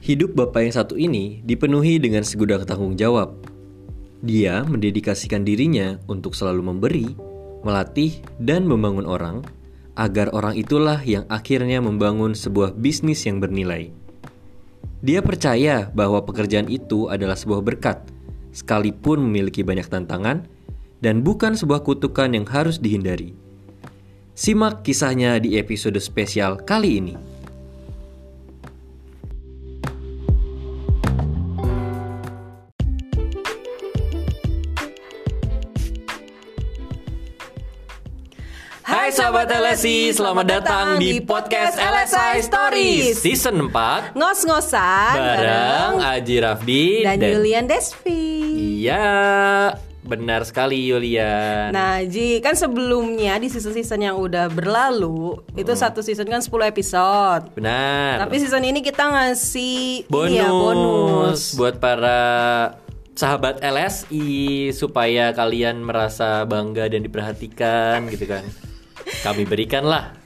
Hidup bapak yang satu ini dipenuhi dengan segudang tanggung jawab. Dia mendedikasikan dirinya untuk selalu memberi, melatih, dan membangun orang, agar orang itulah yang akhirnya membangun sebuah bisnis yang bernilai. Dia percaya bahwa pekerjaan itu adalah sebuah berkat, sekalipun memiliki banyak tantangan, dan bukan sebuah kutukan yang harus dihindari. Simak kisahnya di episode spesial kali ini. Hai sahabat LSI, selamat datang di podcast LSI Stories Season 4 Ngos-ngosan Bareng Aji Rafdi dan, Julian Desvi. Iya, benar sekali Yulian Nah, Ji, kan sebelumnya di season-season yang udah berlalu, itu Hmm. satu season kan 10 episode. Benar Tapi season ini kita ngasih bonus, iya, bonus. buat para sahabat LSI supaya kalian merasa bangga dan diperhatikan gitu kan. Kami berikanlah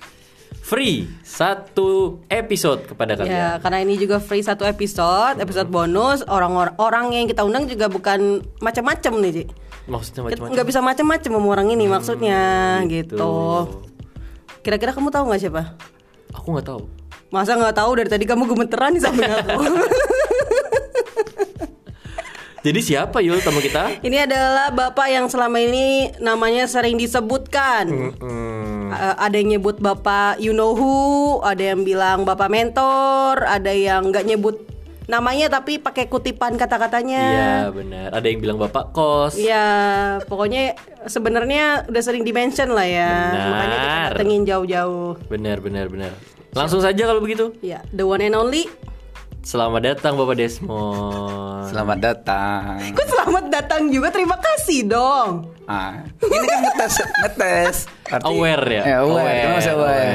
free satu episode kepada Ya, kalian. karena ini juga free satu episode, episode bonus. Orang-orang orang yang kita undang juga bukan macam-macam nih, Ji. Maksudnya macam-macam. nggak bisa macam-macam sama orang ini maksudnya gitu. gitu. Kira-kira kamu tahu nggak siapa? Aku nggak tahu. Masa nggak tahu dari tadi kamu gemeteran nih samping aku. Jadi siapa Yul tamu kita? Ini adalah bapak yang selama ini namanya sering disebutkan. A- ada yang nyebut bapak you know who, ada yang bilang bapak mentor, ada yang nggak nyebut namanya tapi pakai kutipan kata-katanya. Iya benar. Ada yang bilang bapak kos. Iya, pokoknya sebenarnya udah sering dimention lah ya. Benar. Makanya kita datengin jauh-jauh. Benar benar benar. Langsung saja kalau begitu. Ya, the one and only. Selamat datang Bapak Desmond. Selamat datang. Kok selamat datang juga, terima kasih dong. Ah, ini kan ngetes, ngetes. Arti- Aware ya? Ya, aware. Aware, Kan masih aware.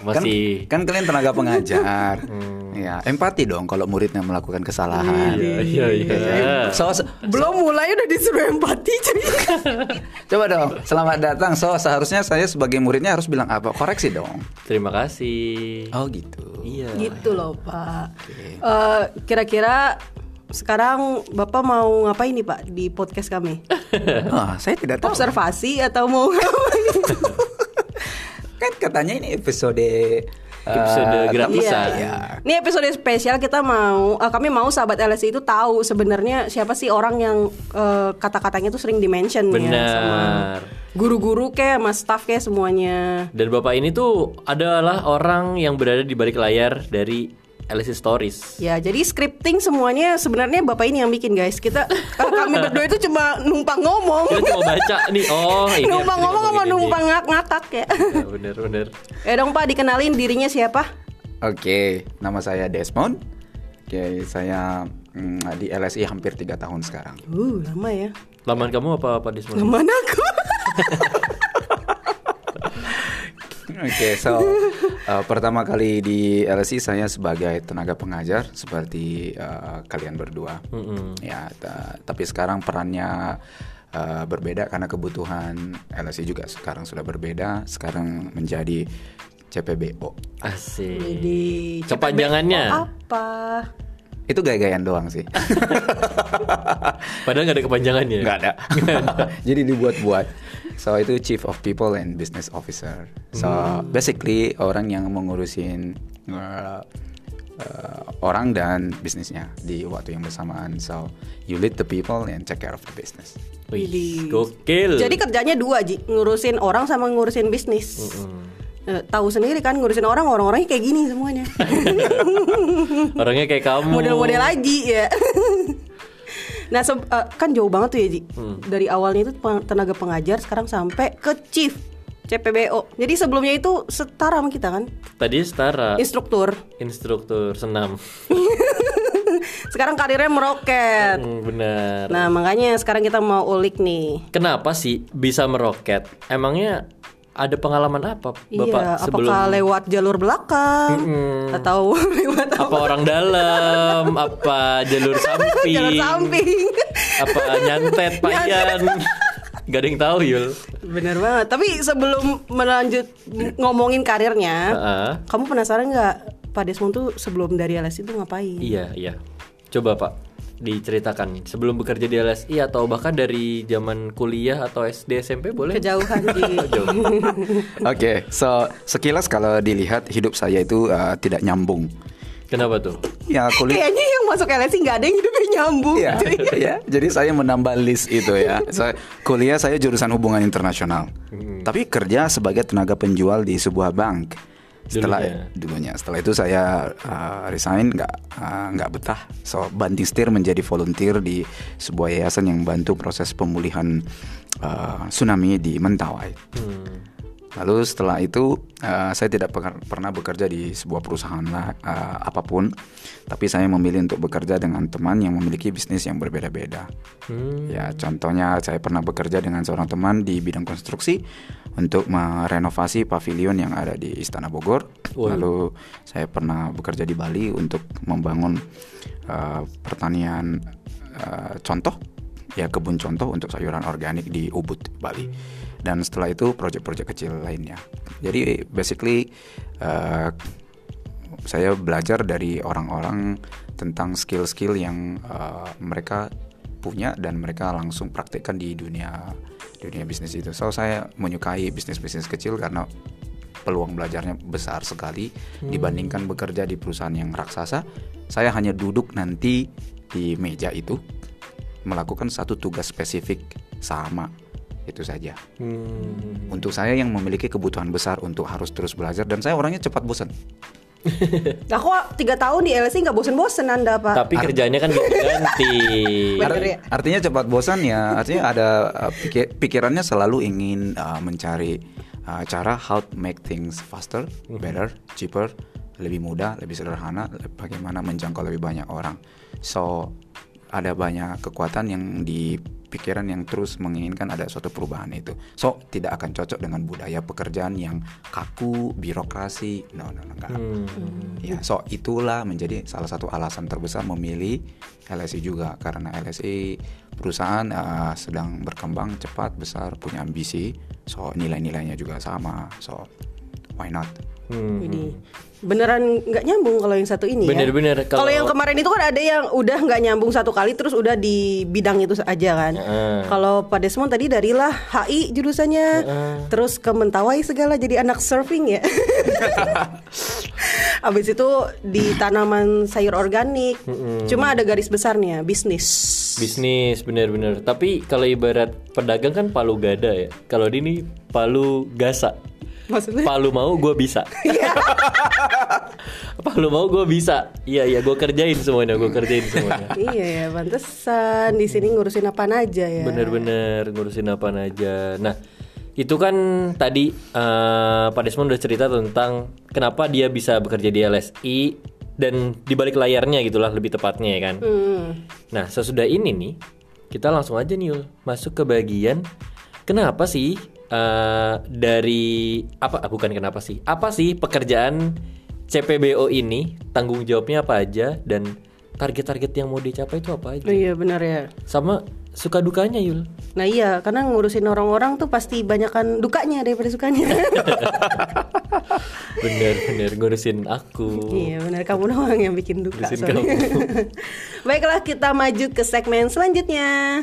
aware. Kan- Kan, kalian tenaga pengajar. Hmm. Ya, empati dong kalau muridnya melakukan kesalahan. Iya iya iya. So, so- Belum mulai udah disuruh empati coba dong, selamat datang. So, seharusnya saya sebagai muridnya harus bilang apa? Koreksi dong. Terima kasih. Oh, gitu. Iya. gitu loh pak. Eh, Kira-kira sekarang bapak mau ngapain nih pak di podcast kami? Ah, saya tidak tahu. Observasi atau mau ngapain? Kan katanya ini episode Episode eh, gratisan. Iya. Ini episode spesial kita mau, eh, kami mau sahabat LSI itu tahu sebenarnya siapa sih orang yang eh, kata-katanya tuh sering dimention ya sama guru-guru kayak, sama staff kayak semuanya. Dan Bapak ini tuh adalah orang yang berada di balik layar dari LSI Stories. Ya, jadi scripting semuanya sebenarnya bapak ini yang bikin guys. Kita kami berdua itu cuma numpang ngomong. Kita cuma baca nih. Oh, ini numpang harus ngomong sama numpang ngak ngakak ya. Ya, bener bener. Eh dong Pak, dikenalin dirinya siapa? Oke, nama saya Desmond. Oke, saya mm, di LSI hampir tiga tahun sekarang. Uh, lama ya. Laman kamu apa Pak Desmond? Lama aku. Oke, so uh, pertama kali di LSI saya sebagai tenaga pengajar seperti uh, kalian berdua. Ya, ta- tapi sekarang perannya uh, berbeda karena kebutuhan LSI juga sekarang sudah berbeda. Sekarang menjadi CPBO. Asik. Jadi Kepanjangannya? Apa? Itu gaya-gayaan doang sih. Padahal nggak ada kepanjangannya. Nggak ada. Jadi dibuat-buat. So itu Chief of People and Business Officer. So basically orang yang mengurusin uh, uh, orang dan bisnisnya di waktu yang bersamaan. So you lead the people and take care of the business. Wih, gokil. Jadi kerjanya dua Ji, ngurusin orang sama ngurusin bisnis. Eh, tahu sendiri kan ngurusin orang orang-orangnya kayak gini semuanya. orangnya kayak kamu. Model-model lagi ya. Nah, se- eh, kan jauh banget tuh ya Ji. Dari awalnya itu tenaga pengajar sekarang sampai ke chief CPBO. Jadi sebelumnya itu setara sama kita kan? Tadi setara. Instruktur. Instruktur senam. Sekarang karirnya meroket. Hmm, benar. Nah, makanya sekarang kita mau ulik nih. Kenapa sih bisa meroket? Emangnya ada pengalaman apa Bapak iya, sebelum apakah lewat jalur belakang atau lewat apa? apa orang dalam, apa jalur samping, jalur samping. apa nyantet payan. Gak ada yang tahu Yul. Bener banget. Tapi sebelum melanjut ngomongin karirnya, Heeh. kamu penasaran nggak Pak Desmond tuh sebelum dari LSI itu ngapain? Iya, iya. Coba Pak diceritakan sebelum bekerja di LSI atau bahkan dari zaman kuliah atau SD SMP boleh? Kejauhan Ji. Oke, so sekilas kalau dilihat hidup saya itu uh, tidak nyambung. Kenapa tuh? Ya kuliah. Kayaknya yang masuk LSI nggak ada yang hidupnya nyambung. Ya, ya. Jadi saya menambah list itu ya. Saya kuliah saya jurusan hubungan internasional. Tapi kerja sebagai tenaga penjual di sebuah bank. Setelah Dulunya. dulunya, setelah itu saya uh, resign nggak uh, nggak betah. So banting setir menjadi volunteer di sebuah yayasan yang bantu proses pemulihan uh, tsunami di Mentawai. Hmm. Lalu setelah itu uh, saya tidak pernah bekerja di sebuah perusahaan lah, uh, apa pun, tapi saya memilih untuk bekerja dengan teman yang memiliki bisnis yang berbeda-beda. Hmm. Ya contohnya saya pernah bekerja dengan seorang teman di bidang konstruksi untuk merenovasi pavilion yang ada di Istana Bogor. Waduh. Lalu saya pernah bekerja di Bali untuk membangun uh, pertanian uh, contoh ya kebun contoh untuk sayuran organik di Ubud Bali dan setelah itu proyek-proyek kecil lainnya jadi basically uh, saya belajar dari orang-orang tentang skill-skill yang uh, mereka punya dan mereka langsung praktekkan di dunia dunia bisnis itu so saya menyukai bisnis-bisnis kecil karena peluang belajarnya besar sekali dibandingkan bekerja di perusahaan yang raksasa saya hanya duduk nanti di meja itu melakukan satu tugas spesifik sama itu saja. Hmm. Untuk saya yang memiliki kebutuhan besar untuk harus terus belajar dan saya orangnya cepat bosan. Nah kok tiga tahun di LSI nggak bosen-bosen anda pak? Tapi kerjanya kan ganti. Bener Ar- ya? Artinya cepat bosan ya, artinya ada uh, pikir- pikirannya selalu ingin uh, mencari uh, cara how to make things faster, better, cheaper, lebih mudah, lebih sederhana, bagaimana menjangkau lebih banyak orang. So ada banyak kekuatan yang di pikiran yang terus menginginkan ada suatu perubahan itu. So tidak akan cocok dengan budaya pekerjaan yang kaku, birokrasi. No, no, no, enggak. Hmm. Ya, so itulah menjadi salah satu alasan terbesar memilih LSI juga karena LSI perusahaan uh, sedang berkembang cepat, besar, punya ambisi. So nilai-nilainya juga sama. So why not? Hmm. Ini beneran nggak nyambung kalau yang satu ini ya. Bener-bener, Kalau kalau- yang kemarin itu kan ada yang udah nggak nyambung satu kali terus udah di bidang itu aja kan. Heeh. Kalau Pak Desmond tadi darilah HI jurusannya, terus ke Mentawai segala jadi anak surfing ya. Abis itu di tanaman sayur organik. Cuma ada garis besarnya bisnis. Bisnis bener-bener. Tapi kalau ibarat pedagang kan palu gada ya. Kalau di ini palu gasa. Maksudnya? Palu mau gue bisa. Palu mau gue bisa. Iya iya gue kerjain semuanya. Gue kerjain semuanya. iya ya, pantesan di sini ngurusin apa aja ya. Bener-bener ngurusin apa aja. Nah itu kan tadi eh, Pak Desmond udah cerita tentang kenapa dia bisa bekerja di LSI dan di balik layarnya gitulah lebih tepatnya ya kan. Hmm. Nah, sesudah ini nih, kita langsung aja nih masuk ke bagian kenapa sih eh, dari apa ah, bukan kenapa sih? Apa sih pekerjaan CPBO ini? Tanggung jawabnya apa aja dan target-target yang mau dicapai itu apa aja? Oh iya benar ya. Sama suka dukanya Yul. Nah iya, karena ngurusin orang-orang tuh pasti banyakan dukanya daripada sukanya. Bener-bener ngurusin aku. iya benar, kamu doang yang bikin duka. Ngurusin sorry. kamu. Baiklah kita maju ke segmen selanjutnya.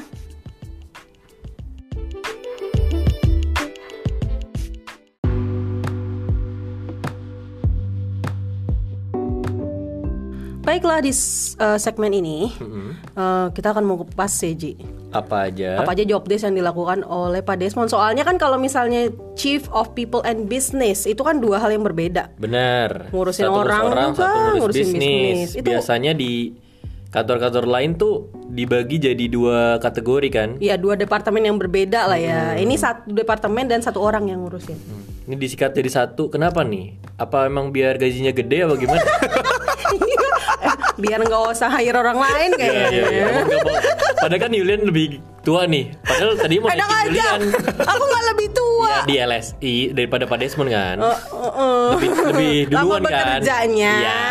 Baiklah di eh, segmen ini eh, kita akan ya Ji. Apa aja? apa aja job desk yang dilakukan oleh Pak Desmond. Soalnya kan kalau misalnya Chief of People and Business itu kan dua hal yang berbeda. Benar. Ngurusin Satu ngurus orang juga, satu ngurus ngurusin bisnis. bisnis. Itu- Biasanya di kantor-kantor lain tuh dibagi jadi dua kategori kan. Ya dua departemen yang berbeda lah ya. Hmm. Ini satu departemen dan satu orang yang ngurusin. Ini disikat jadi satu. Kenapa nih? Apa emang biar gajinya gede apa gimana? Biar nggak usah hire orang lain Iya, kayaknya. iya, iya. Mau. Padahal kan Yulian lebih tua nih. Padahal tadi mau Enak aja. Yulian. Aku nggak lebih tua. Ya, di LSI daripada Pak Desmond kan. Oh, oh, oh. Lebih lebih Lama duluan kan. bekerjanya. Iya.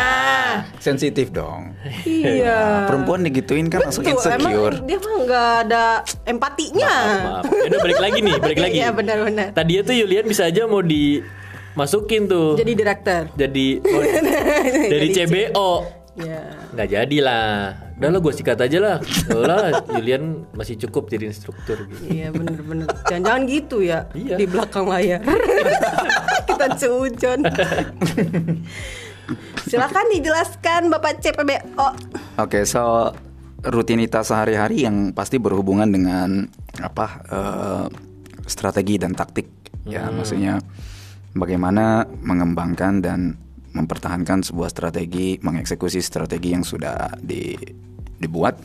Sensitif dong. Iya. Perempuan digituin kan langsung Tuh, insecure. emang dia mah nggak ada empatinya. Maaf. Ya udah balik lagi nih, balik lagi. Iya benar-benar. Tadi itu Yulian bisa aja mau di masukin tuh. Jadi direktur. Jadi oh, dari CBO. Ya. Nggak jadi lah. Udah lah gue sikat aja lah. Udah lah Julian masih cukup jadi instruktur gitu. Iya bener-bener Jangan-jangan gitu ya Iya. Di belakang layar Kita seujon Silakan dijelaskan Bapak CPBO Oke, so rutinitas sehari-hari yang pasti berhubungan dengan apa eh, strategi dan taktik ya, maksudnya bagaimana mengembangkan dan mempertahankan sebuah strategi, mengeksekusi strategi yang sudah di, dibuat,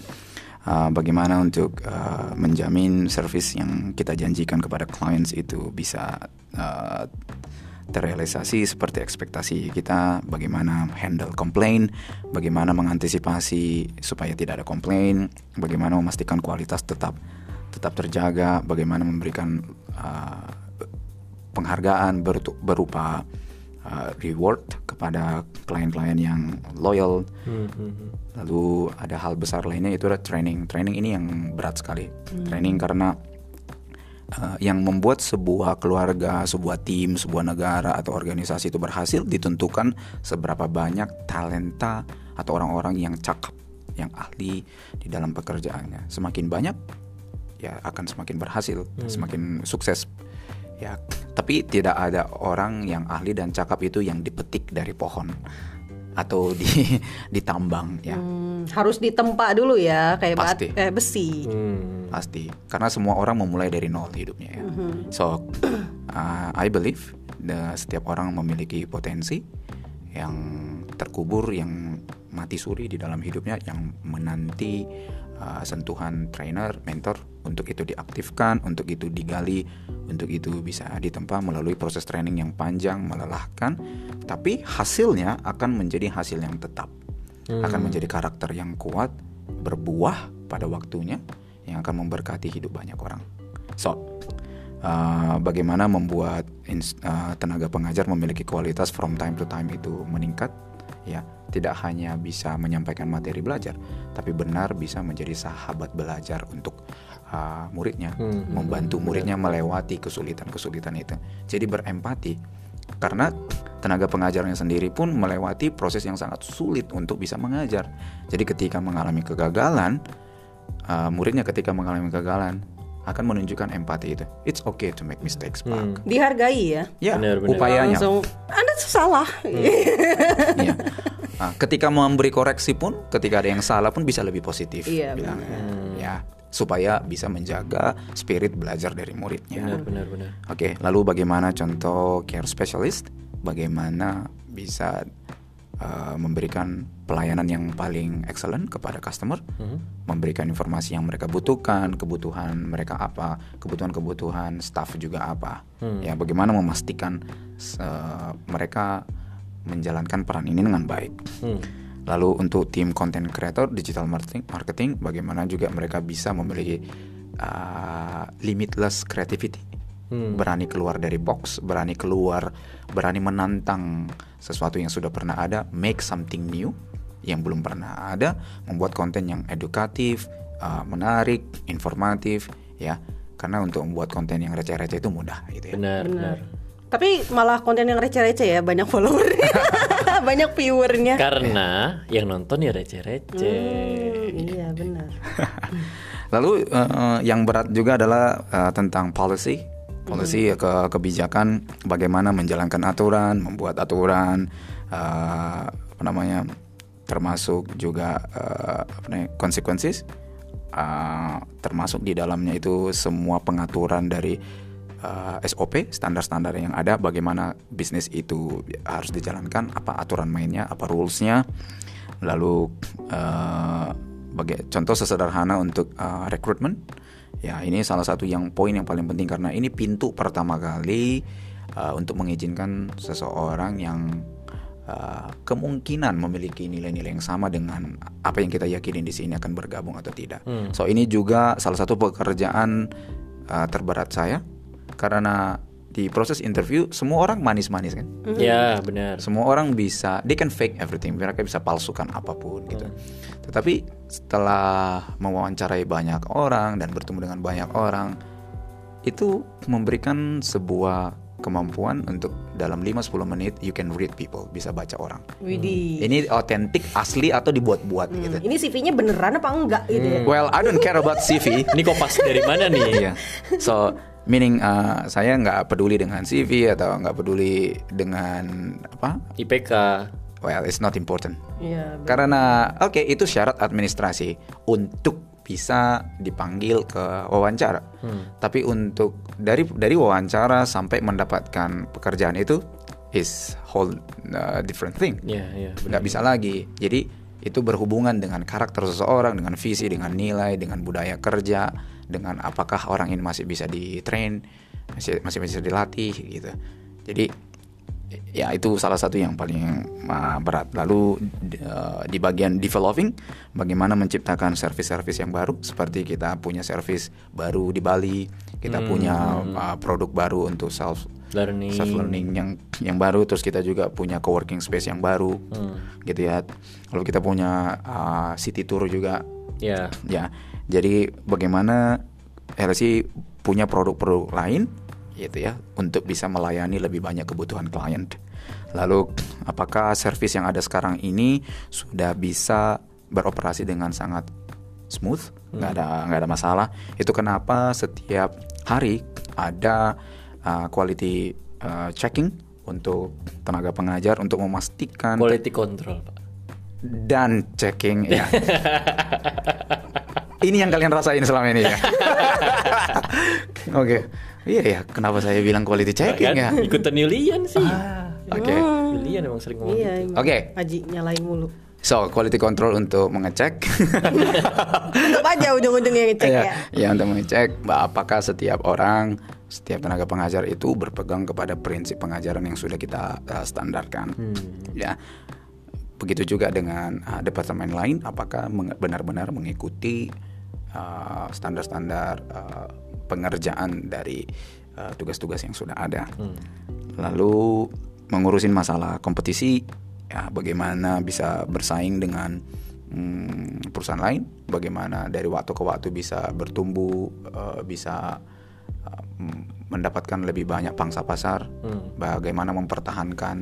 Eh, bagaimana untuk eh, menjamin service yang kita janjikan kepada clients itu bisa eh, terrealisasi seperti ekspektasi kita, bagaimana handle komplain, bagaimana mengantisipasi supaya tidak ada komplain, bagaimana memastikan kualitas tetap tetap terjaga, bagaimana memberikan uh, penghargaan berupa uh, reward kepada klien-klien yang loyal. Lalu ada hal besar lainnya itu adalah training. Training ini yang berat sekali. Training karena Uh, yang membuat sebuah keluarga, sebuah tim, sebuah negara atau organisasi itu berhasil ditentukan seberapa banyak talenta atau orang-orang yang cakep, yang ahli di dalam pekerjaannya. Semakin banyak, ya akan semakin berhasil, semakin sukses. Ya, tapi tidak ada orang yang ahli dan cakep itu yang dipetik dari pohon atau di ditambang ya. Hmm, Harus ditempa dulu ya Kayak bat- Pasti. eh, besi Hmm. pasti karena semua orang memulai dari nol hidupnya ya so uh, I believe the, setiap orang memiliki potensi yang terkubur yang mati suri di dalam hidupnya yang menanti uh, sentuhan trainer mentor untuk itu diaktifkan untuk itu digali untuk itu bisa ditempa melalui proses training yang panjang melelahkan tapi hasilnya akan menjadi hasil yang tetap akan menjadi karakter yang kuat berbuah pada waktunya yang akan memberkati hidup banyak orang. So, uh, bagaimana membuat uh, tenaga pengajar memiliki kualitas from time to time itu meningkat? Ya, tidak hanya bisa menyampaikan materi belajar, tapi benar bisa menjadi sahabat belajar untuk uh, muridnya, membantu muridnya melewati kesulitan-kesulitan itu. Jadi berempati, karena tenaga pengajarnya sendiri pun melewati proses yang sangat sulit untuk bisa mengajar. Jadi ketika mengalami kegagalan, uh, muridnya ketika mengalami kegagalan akan menunjukkan empati itu. It's okay to make mistakes, Pak. Dihargai ya Ya, Benar, benar. upayanya. Langsung Anda tuh salah Iya. Ah, ketika memberi koreksi pun, ketika ada yang salah pun bisa lebih positif. Iya, bilangnya. Ya, supaya bisa menjaga spirit belajar dari muridnya. Benar, benar, benar. Oke, lalu bagaimana contoh care specialist? Bagaimana bisa uh, memberikan pelayanan yang paling excellent kepada customer, memberikan informasi yang mereka butuhkan, kebutuhan mereka apa, kebutuhan-kebutuhan staff juga apa, ya bagaimana memastikan uh, mereka menjalankan peran ini dengan baik. Lalu untuk tim content creator, digital marketing, marketing bagaimana juga mereka bisa memiliki uh, limitless creativity, berani keluar dari box, berani keluar, berani menantang sesuatu yang sudah pernah ada, make something new yang belum pernah ada, membuat konten yang edukatif, uh, menarik, informatif, ya. Karena untuk membuat konten yang receh-receh itu mudah, gitu ya. Benar, benar. Tapi malah konten yang receh-receh ya Banyak followernya Banyak viewernya Karena yang nonton ya receh-receh. Hmm, Iya benar Lalu eh, yang berat juga adalah eh, tentang policy, policy ya, ke kebijakan, bagaimana menjalankan aturan, membuat aturan, eh, apa namanya, termasuk juga eh, apa namanya, consequences, eh, termasuk di dalamnya itu semua pengaturan dari eh, SOP, standar-standar yang ada, bagaimana bisnis itu harus dijalankan, apa aturan mainnya, apa rulesnya, lalu eh, baga- contoh sesederhana untuk uh, rekrutmen ya ini salah satu yang poin yang paling penting karena ini pintu pertama kali uh, untuk mengizinkan seseorang yang uh, kemungkinan memiliki nilai-nilai yang sama dengan apa yang kita yakini di sini akan bergabung atau tidak. So ini juga salah satu pekerjaan uh, terberat saya. Karena di proses interview semua orang manis-manis kan Ya, benar. semua orang bisa they can fake everything mereka bisa palsukan apa pun gitu tetapi setelah mewawancarai banyak orang dan bertemu dengan banyak orang itu memberikan sebuah kemampuan untuk dalam 5-10 menit you can read people, bisa baca orang. Widih. Ini otentik, asli atau dibuat-buat Hmm, gitu. Ini CV-nya beneran apa enggak gitu ya? Well, I don't care about CV. Ini kopas dari mana nih? Iya. So meaning uh, saya nggak peduli dengan CV atau nggak peduli dengan apa? IPK. Well, it's not important. Iya. Karena oke itu syarat administrasi untuk bisa dipanggil ke wawancara. Tapi untuk dari dari wawancara sampai mendapatkan pekerjaan itu is whole uh, different thing. Iya, iya. Nggak bisa lagi. Jadi itu berhubungan dengan karakter seseorang, dengan visi, dengan nilai, dengan budaya kerja, dengan apakah orang ini masih bisa di train, masih masih bisa dilatih gitu. Jadi ya itu salah satu yang paling uh, berat. Lalu uh, di bagian developing, bagaimana menciptakan service-service yang baru, seperti kita punya service baru di Bali, kita punya uh, produk baru untuk self Learning. self learning yang yang baru terus kita juga punya coworking space yang baru gitu ya lalu kita punya uh, city tour juga Ya. ya jadi bagaimana LSI punya produk-produk lain gitu ya untuk bisa melayani lebih banyak kebutuhan klien lalu apakah service yang ada sekarang ini sudah bisa beroperasi dengan sangat smooth nggak ada nggak ada masalah itu kenapa setiap hari ada uh, quality uh, checking untuk tenaga pengajar untuk memastikan Quality control, Pak. dan checking ya. ini yang kalian rasain selama ini ya. Oke. Iya ya, kenapa saya bilang quality checking ya? Kan ikutan Yulian sih. Oke. Yulian emang sering ngomong Iya. gitu. Oke. Haji nyalain mulu. So, quality control untuk mengecek. Tetap aja ujung-ujungnya ngecek ya, ya. ya untuk mengecek apakah setiap orang, setiap tenaga pengajar itu berpegang kepada prinsip pengajaran yang sudah kita uh, standarkan. Ya. Begitu juga dengan uh, departemen lain apakah meng- benar-benar mengikuti uh, standar-standar uh, pengerjaan dari uh, tugas-tugas yang sudah ada. Lalu mengurusin masalah kompetisi ya bagaimana bisa bersaing dengan hmm, perusahaan lain, bagaimana dari waktu ke waktu bisa bertumbuh, eh, bisa m- mendapatkan lebih banyak pangsa pasar, bagaimana mempertahankan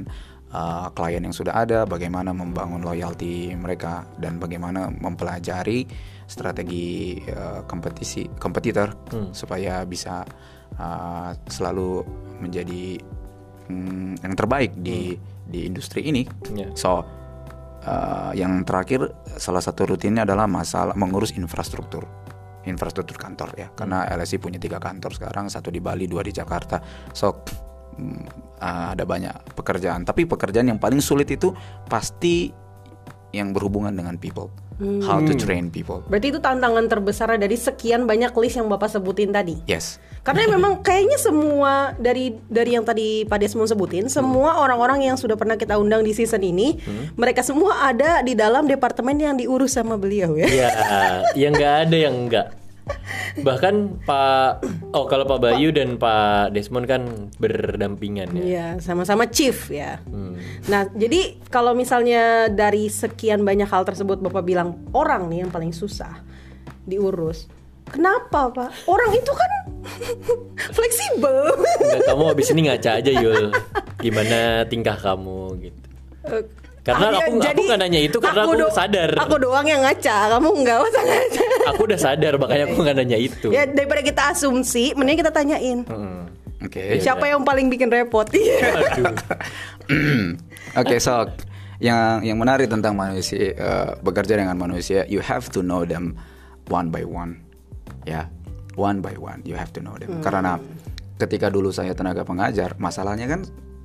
eh, klien yang sudah ada, bagaimana membangun loyalty mereka dan bagaimana mempelajari strategi eh, kompetisi kompetitor supaya bisa eh, selalu menjadi hmm, yang terbaik di di industri ini. Ya. So uh, yang terakhir salah satu rutinnya adalah masalah mengurus infrastruktur. Infrastruktur kantor ya. Karena LSI punya tiga kantor sekarang satu di Bali dua di Jakarta. So uh, ada banyak pekerjaan. Tapi pekerjaan yang paling sulit itu pasti yang berhubungan dengan people how to train people Berarti itu tantangan terbesar dari sekian banyak list yang Bapak sebutin tadi. yes Karena memang kayaknya semua dari dari yang tadi Pak Desmond sebutin, semua orang-orang yang sudah pernah kita undang di season ini, mereka semua ada di dalam departemen yang diurus sama beliau ya. Iya, yang nggak ada yang enggak. Bahkan Pak Oh, kalau Pak Bayu dan Pak Desmond kan berdampingan ya. Iya, sama-sama chief ya. Hmm. Nah, jadi kalau misalnya dari sekian banyak hal tersebut Bapak bilang orang nih yang paling susah diurus. Kenapa, Pak? Orang itu kan fleksibel. Enggak, kamu habis ini ngaca aja Yul. Gimana tingkah kamu gitu. Karena ah, aku- ya, aku nggak nanya itu karena aku do- sadar. Aku doang yang ngaca, kamu nggak usah ngaca. Aku udah sadar makanya aku nggak nanya itu. Ya daripada kita asumsi, mending kita tanyain. Hmm. oke Siapa yang paling bikin repot? Iya. Aduh. Oke, so yang yang menarik tentang manusia eh, bekerja dengan manusia, you have to know them one by one, ya, one by one, you have to know them. Karena ketika dulu saya tenaga pengajar, masalahnya kan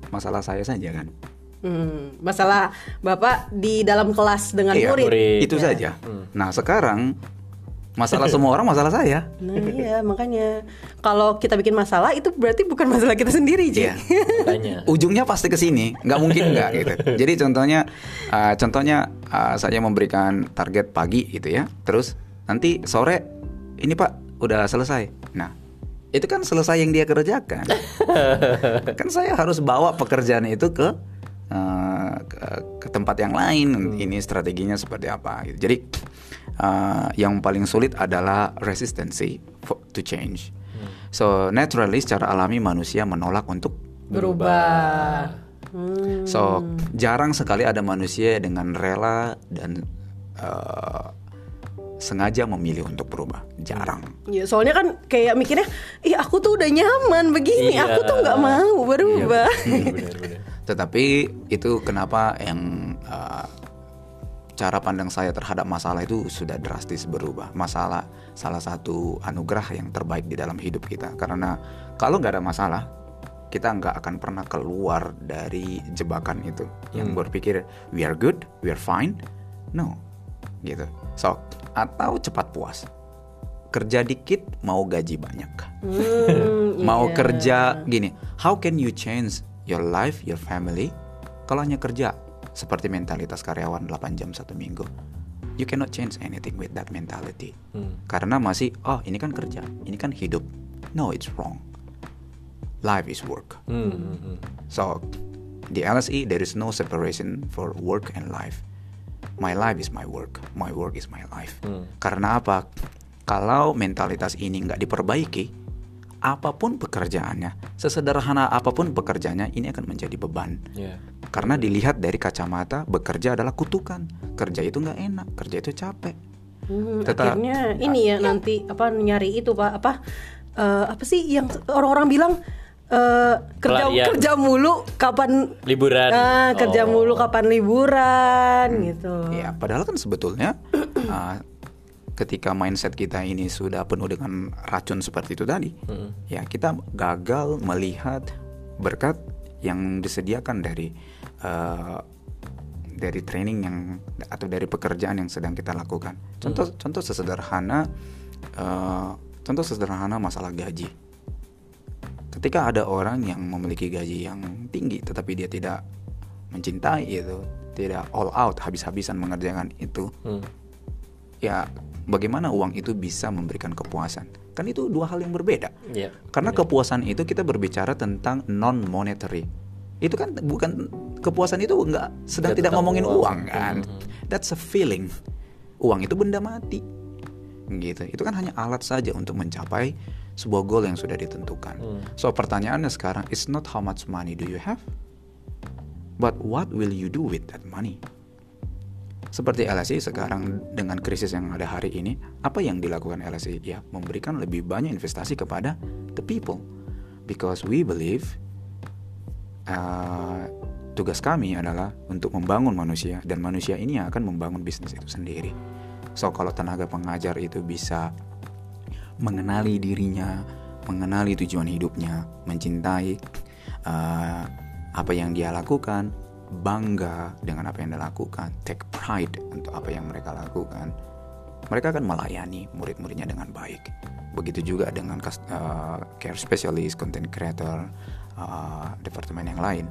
masalah saya saja kan, Hmm, masalah Bapak di dalam kelas dengan Iya, murid. murid. itu saja. Nah sekarang masalah semua orang masalah saya. Nah iya makanya kalau kita bikin masalah itu berarti bukan masalah kita sendiri Ji. Iya. Ujungnya pasti ke sini nggak mungkin nggak gitu jadi contohnya uh, contohnya uh, saya memberikan target pagi gitu ya terus nanti sore ini pak udah selesai nah itu kan selesai yang dia kerjakan kan saya harus bawa pekerjaan itu ke uh, ke, ke tempat yang lain ini strateginya seperti apa gitu. jadi uh, yang paling sulit adalah resistency for- to change so naturally secara alami manusia menolak untuk berubah. Hmm. So jarang sekali ada manusia dengan rela dan uh, sengaja memilih untuk berubah. Jarang. Ya soalnya kan kayak mikirnya, ih aku tuh udah nyaman begini, Iya. aku tuh nggak mau berubah. Benar-benar. Tetapi itu kenapa yang uh, cara pandang saya terhadap masalah itu sudah drastis berubah. Masalah salah satu anugerah yang terbaik di dalam hidup kita. Karena kalau nggak ada masalah, kita nggak akan pernah keluar dari jebakan itu. Yang berpikir we are good, we are fine. No, gitu. So atau cepat puas. Kerja dikit mau gaji banyak. Hmm, mau iya. kerja gini how can you change your life your family kalau hanya kerja seperti mentalitas karyawan 8 jam satu minggu you cannot change anything with that mentality. Karena masih oh ini kan kerja ini kan hidup. No it's wrong. Life is work. Hmm, hmm, hmm. so di LSE there is no separation for work and life. My life is my work. My work is my life. Karena apa? Kalau mentalitas ini nggak diperbaiki apa pun pekerjaannya sesederhana apa pun pekerjaannya ini akan menjadi beban Ya. karena dilihat dari kacamata bekerja adalah kutukan kerja itu nggak enak kerja itu capek Hmm, Tetap- akhirnya ini ya nanti apa nyari itu pak apa eh, apa sih yang orang-orang bilang eh, kerja Pelarian. kerja mulu kapan Liburan. Ah, kerja Oh. mulu kapan liburan gitu. Ya, padahal kan sebetulnya uh, ketika mindset kita ini sudah penuh dengan racun seperti itu tadi, ya kita gagal melihat berkat yang disediakan dari uh, dari training yang atau dari pekerjaan yang sedang kita lakukan. Contoh contoh sesederhana uh, contoh sederhana masalah gaji. Ketika ada orang yang memiliki gaji yang tinggi tetapi dia tidak mencintai itu, tidak all out habis-habisan mengerjakan itu, Hmm. ya bagaimana uang itu bisa memberikan kepuasan? Kan itu dua hal yang berbeda. Ya. Karena kepuasan itu kita berbicara tentang non monetary. Itu kan bukan kepuasan itu enggak sedang Tidak tidak ngomongin uang. uang, kan. That's a feeling. Uang itu benda mati. Gitu. Itu kan hanya alat saja untuk mencapai sebuah goal yang sudah ditentukan. So pertanyaannya sekarang it's not how much money do you have, but what will you do with that money? Seperti LSI sekarang dengan krisis yang ada hari ini, apa yang dilakukan LSI? Ya, memberikan lebih banyak investasi kepada the people. Because we believe uh, tugas kami adalah untuk membangun manusia dan manusia ini yang akan membangun bisnis itu sendiri. So kalau tenaga pengajar itu bisa mengenali dirinya, mengenali tujuan hidupnya, mencintai uh, apa yang dia lakukan, bangga dengan apa yang dia lakukan, take pride untuk apa yang mereka lakukan, mereka akan melayani murid-muridnya dengan baik. Begitu juga dengan uh, care specialist, content creator, uh, departemen yang lain.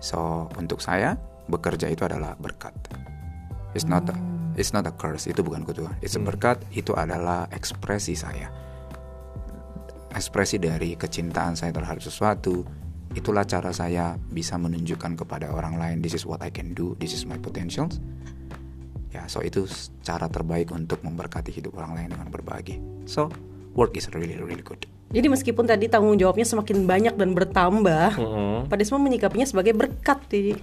So untuk saya bekerja itu adalah berkat. It's not a, it's not a curse. Itu bukan kutukan. It's a berkat. Itu adalah ekspresi saya. Ekspresi dari kecintaan saya terhadap sesuatu. Itulah cara saya bisa menunjukkan kepada orang lain. This is what I can do. This is my potentials. Ya, so itu cara terbaik untuk memberkati hidup orang lain dengan berbagi. So work is really really good. Jadi meskipun tadi tanggung jawabnya semakin banyak dan bertambah, Mm-mm. Pak Desmond menyikapinya sebagai berkat. Jadi,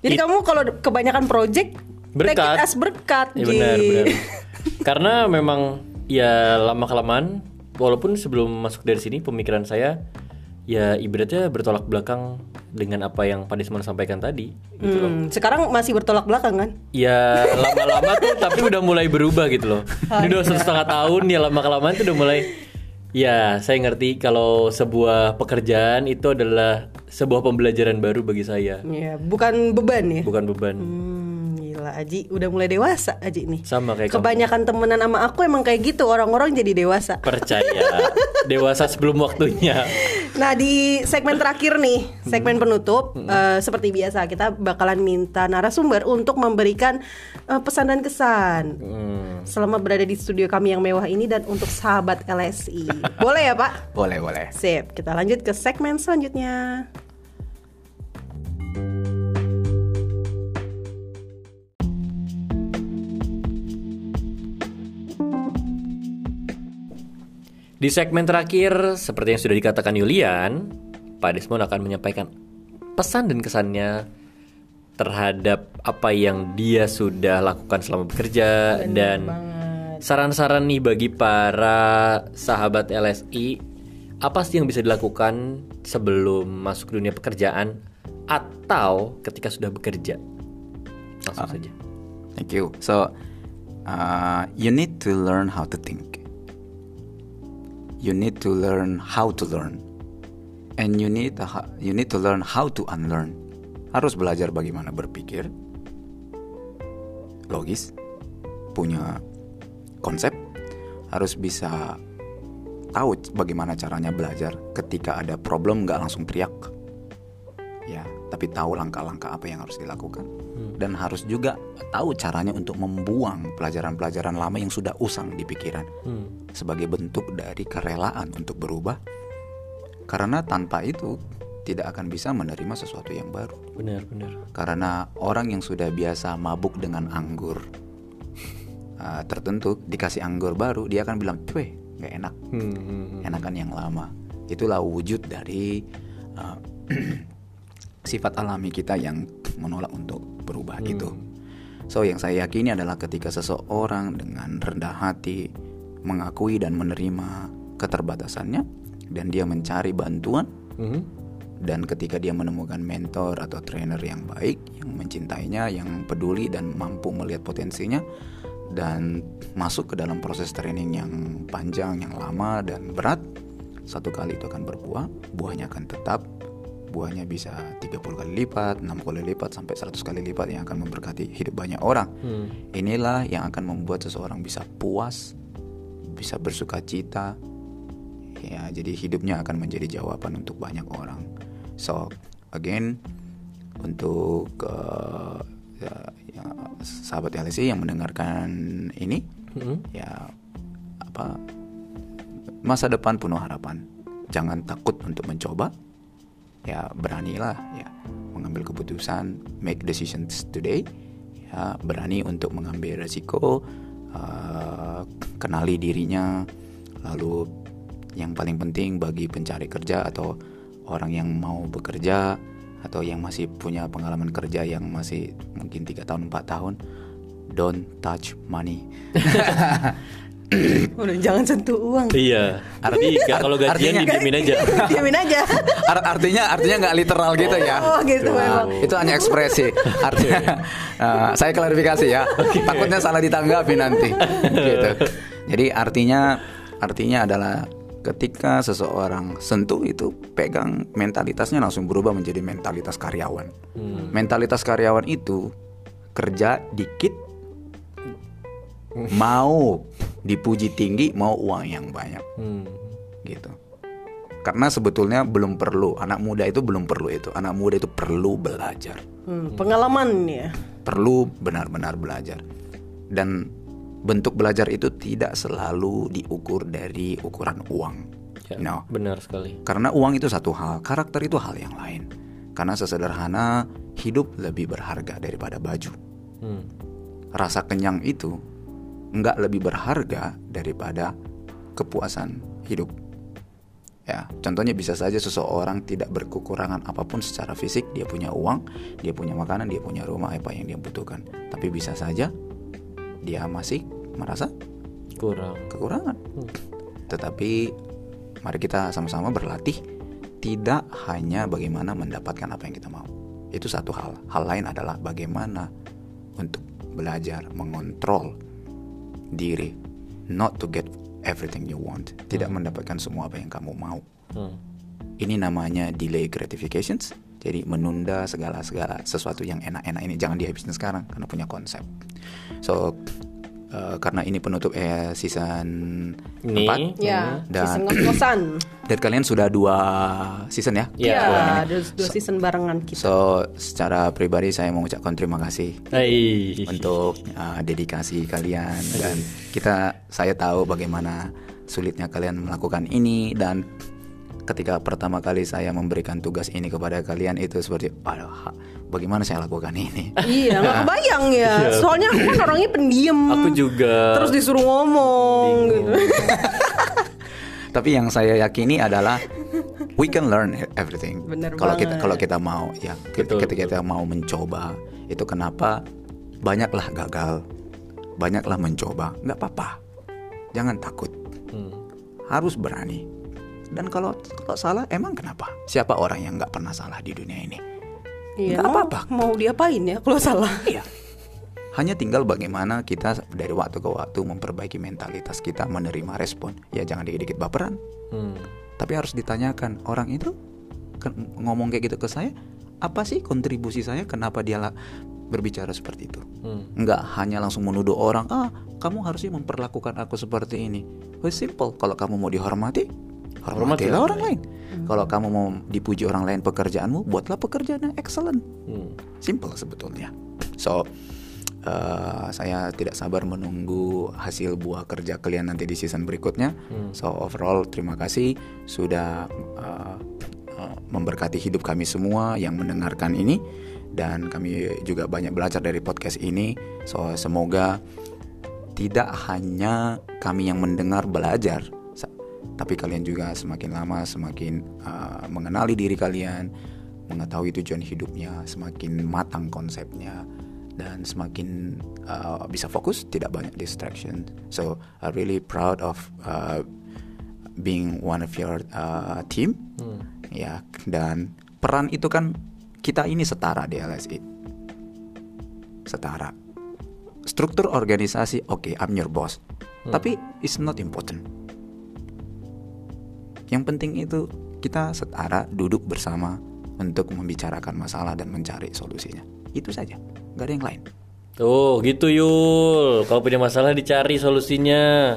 jadi kamu kalau kebanyakan project take Berkat. it as berkat. Ya benar, benar. Karena memang ya lama kelamaan walaupun sebelum masuk dari sini pemikiran saya ya ibaratnya bertolak belakang dengan apa yang Pak Desmond sampaikan tadi gitu loh. Hmm, sekarang masih bertolak belakang kan? Ya lama-lama tuh tapi udah mulai berubah gitu loh. Ini udah setengah tahun ya lama kelamaan tuh udah mulai Ya saya ngerti kalau sebuah pekerjaan itu adalah sebuah pembelajaran baru bagi saya Ya, bukan beban ya. Bukan beban Hmm, gila Aji udah mulai dewasa Aji nih. Sama kayak kamu. Kebanyakan temenan sama aku emang kayak gitu orang-orang jadi dewasa. Percaya Dewasa sebelum waktunya Nah di segmen terakhir nih, segmen penutup, eh, seperti biasa kita bakalan minta narasumber untuk memberikan eh, pesan dan kesan Hmm. selama berada di studio kami yang mewah ini dan untuk sahabat LSI. Boleh ya Pak? Boleh boleh. Sip, kita lanjut ke segmen selanjutnya. Di segmen terakhir, seperti yang sudah dikatakan Yulian, Pak Desmond akan menyampaikan pesan dan kesannya terhadap apa yang dia sudah lakukan selama bekerja dan saran-saran nih bagi para sahabat LSI apa sih yang bisa dilakukan sebelum masuk dunia pekerjaan atau ketika sudah bekerja langsung Ah. saja Thank you. So, uh, you need to learn how to think. You need to learn how to learn, and you need to you need to learn how to unlearn. Harus belajar bagaimana berpikir, logis, punya konsep, harus bisa tahu bagaimana caranya belajar ketika ada problem nggak langsung teriak. Ya tapi tahu langkah-langkah apa yang harus dilakukan. Dan harus juga tahu caranya untuk membuang pelajaran-pelajaran lama yang sudah usang di pikiran. Sebagai bentuk dari kerelaan untuk berubah. Karena tanpa itu tidak akan bisa menerima sesuatu yang baru. Benar-benar karena orang yang sudah biasa mabuk dengan anggur uh, tertentu dikasih anggur baru dia akan bilang cuy nggak enak. Hmm, enakan yang lama. Itulah wujud dari uh, sifat alami kita yang menolak untuk berubah gitu so yang saya yakini adalah ketika seseorang dengan rendah hati mengakui dan menerima keterbatasannya dan dia mencari bantuan Mhm. dan ketika dia menemukan mentor atau trainer yang baik yang mencintainya yang peduli dan mampu melihat potensinya dan masuk ke dalam proses training yang panjang yang lama dan berat satu kali itu akan berbuah buahnya akan tetap buahnya bisa 30 kali lipat 6 kali lipat sampai 100 kali lipat yang akan memberkati hidup banyak orang. Hmm. inilah yang akan membuat seseorang bisa puas bisa bersuka cita. Ya jadi hidupnya akan menjadi jawaban untuk banyak orang. So again untuk eh, ya, ya, sahabat LSI yang mendengarkan ini Mhm. ya apa masa depan penuh harapan. Jangan takut untuk mencoba ya beranilah ya mengambil keputusan make decisions today. Ya berani untuk mengambil resiko eh, kenali dirinya. Lalu yang paling penting bagi pencari kerja atau orang yang mau bekerja atau yang masih punya pengalaman kerja yang masih mungkin tiga tahun 4 tahun don't touch money Udah jangan sentuh uang. iya kan kalau gajian artinya- didiemin aja aja. Art- artinya artinya nggak literal gitu ya. Oh, gitu Nah, memang. itu hanya ekspresi. Artinya uh, saya klarifikasi ya. Takutnya salah ditanggapi nanti. gitu. Jadi artinya artinya adalah ketika seseorang sentuh itu pegang mentalitasnya langsung berubah menjadi mentalitas karyawan. Mentalitas karyawan itu kerja dikit mau dipuji tinggi mau uang yang banyak Hmm. gitu. Karena sebetulnya belum perlu anak muda itu belum perlu itu. Anak muda itu perlu belajar, Hmm, pengalaman ya. perlu benar-benar belajar. Dan bentuk belajar itu tidak selalu diukur dari ukuran uang. Ya, No. benar sekali Karena uang itu satu hal, karakter itu hal yang lain. Karena sesederhana hidup lebih berharga daripada baju. Hmm. Rasa kenyang itu nggak lebih berharga daripada kepuasan hidup. Ya, contohnya bisa saja seseorang tidak berkekurangan apa pun secara fisik, dia punya uang, dia punya makanan, dia punya rumah apa yang dia butuhkan. Tapi bisa saja dia masih merasa kurang kekurangan. Tetapi mari kita sama-sama berlatih tidak hanya bagaimana mendapatkan apa yang kita mau. Itu satu hal. Hal lain adalah bagaimana untuk belajar mengontrol diri, not to get everything you want, tidak mendapatkan semua apa yang kamu mau. Hmm. Ini namanya delay gratifications. Jadi menunda segala-segala sesuatu yang enak-enak ini jangan dihabisin sekarang karena punya konsep. So eh, karena ini penutup eh, season Ini. 4 Ya, Dan- season dan kalian sudah dua season ya. Iya. Ya, ini. ada dua season barengan kita. So secara pribadi saya mengucapkan terima kasih Hai. untuk uh, dedikasi kalian dan kita saya tahu bagaimana sulitnya kalian melakukan ini dan ketika pertama kali saya memberikan tugas ini kepada kalian itu seperti aduh bagaimana saya lakukan ini Iya, nggak kebayang ya. Soalnya aku kan orangnya pendiam. Aku juga. Terus disuruh ngomong gitu. tapi yang saya yakini adalah we can learn everything. Bener Kalau kita kalau kita mau ya ketika Betul, kita mau mencoba itu kenapa banyaklah gagal, banyaklah mencoba, nggak apa-apa, jangan takut, Hmm. harus berani. Dan kalau kalau salah emang kenapa? Siapa orang yang nggak pernah salah di dunia ini? Iya, Nggak mau- apa-apa. Mau diapain ya kalau salah? Iya. Hanya tinggal bagaimana kita dari waktu ke waktu memperbaiki mentalitas kita menerima respon. Ya jangan dikit-dikit baperan. Hmm. Tapi harus ditanyakan orang itu ngomong kayak gitu ke saya, apa sih kontribusi saya? Kenapa dia berbicara seperti itu? Hmm. Enggak hanya langsung menuduh orang, ah kamu harusnya memperlakukan aku seperti ini. Well, simple. Kalau kamu mau dihormati, Hormati hormatilah orang orang lain. Kalau kamu mau dipuji orang lain pekerjaanmu, buatlah pekerjaan yang excellent. Hmm. Simple sebetulnya. So uh, saya tidak sabar menunggu hasil buah kerja kalian nanti di season berikutnya. So overall terima kasih sudah uh, uh, memberkati hidup kami semua yang mendengarkan ini dan kami juga banyak belajar dari podcast ini. So semoga tidak hanya kami yang mendengar belajar, tapi kalian juga semakin lama semakin uh, mengenali diri kalian, mengetahui tujuan hidupnya, semakin matang konsepnya, dan semakin uh, bisa fokus, tidak banyak distraction. So I'm really proud of uh, being one of your uh, team, ya. Dan peran itu kan kita ini setara di LSI, setara. Struktur organisasi oke I'm your boss. Tapi it's not important yang penting itu kita setara duduk bersama untuk membicarakan masalah dan mencari solusinya itu saja nggak ada yang lain Tuh gitu Yul Kalau punya masalah dicari solusinya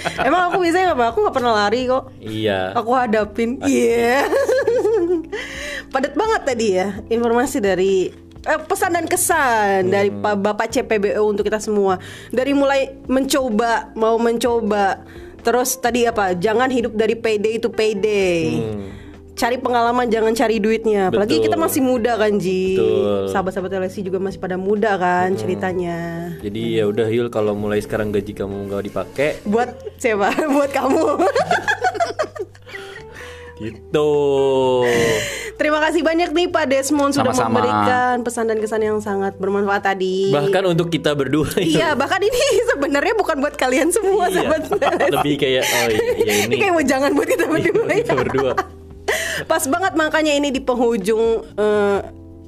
Emang aku biasanya nggak? Aku nggak pernah lari kok. Iya Aku hadapin. Iya. Padat banget tadi ya informasi dari eh, pesan dan kesan dari Pak Bapak CPBO untuk kita semua. Dari mulai mencoba, mau mencoba. Terus tadi apa? Jangan hidup dari PD itu PD. Cari pengalaman, jangan cari duitnya. Apalagi Betul. kita masih muda kan, Ji. Betul. Sahabat-sahabat LSI juga masih pada muda kan ceritanya. Jadi ya udah Yul kalau mulai sekarang gaji kamu nggak dipakai Buat siapa? Buat kamu. Gitu Terima kasih banyak nih Pak Desmond sudah Sama-sama. memberikan pesan dan kesan yang sangat bermanfaat tadi. Bahkan untuk kita berdua Iya, bahkan ini sebenarnya bukan buat kalian semua Iya. sahabat. Lebih kayak Oh iya, iya ini ini kayak mau jangan buat kita berdua. ya. Kita berdua Pas banget makanya ini di penghujung eh,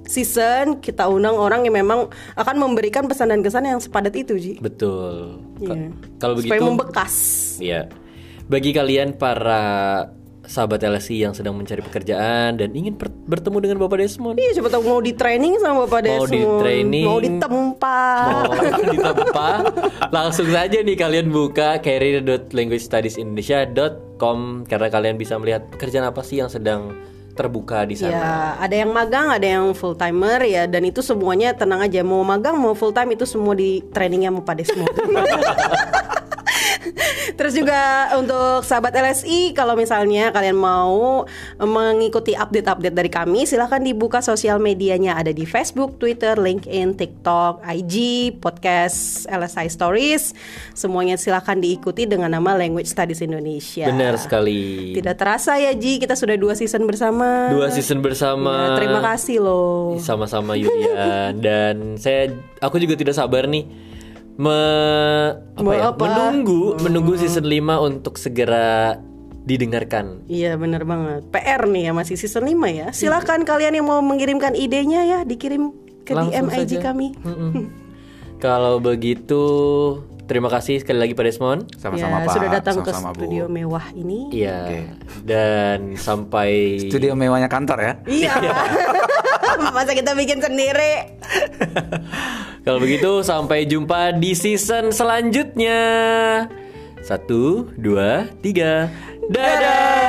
season kita undang orang yang memang akan memberikan pesan dan kesan yang sepadat itu, Ji. Betul Iya. Kalau begitu Supaya membekas. Iya. Bagi kalian para sahabat LSI yang sedang mencari pekerjaan dan ingin per- bertemu dengan Bapak Desmond, Iya, coba tahu mau di training sama Bapak Mau Desmond. di training. mau ditempa. mau ditempa, langsung saja nih kalian buka career.languagestudiesindonesia.com karena kalian bisa melihat pekerjaan apa sih yang sedang terbuka di sana. Ya, ada yang magang, ada yang full timer ya, dan itu semuanya tenang aja. Mau magang, mau full time itu semua di trainingnya mau pada semua. Terus juga untuk sahabat LSI, kalau misalnya kalian mau mengikuti update-update dari kami, silahkan dibuka sosial medianya ada di Facebook, Twitter, LinkedIn, TikTok, IG, podcast LSI Stories. Semuanya silahkan diikuti dengan nama Language Studies Indonesia. Benar sekali. Tidak terasa ya Ji, kita sudah dua season bersama. Dua season bersama. Ya, terima kasih loh. Sama-sama Yulia dan saya aku juga tidak sabar nih me, apa Mau ya, apa? menunggu menunggu season 5 untuk segera didengarkan. Iya benar banget. PR nih ya masih season 5 ya. Silakan kalian yang mau mengirimkan idenya ya dikirim ke DM Langsung IG saja. kami. Mm-mm. Kalau begitu terima kasih sekali lagi Pak Desmond. sama-sama ya, pak sudah datang sama-sama ke Bu. studio mewah ini. Iya. Oke. Dan sampai studio mewahnya kantor ya Iya. Masa kita bikin sendiri? Kalau begitu sampai jumpa di season selanjutnya. Satu, dua, tiga. Dadah.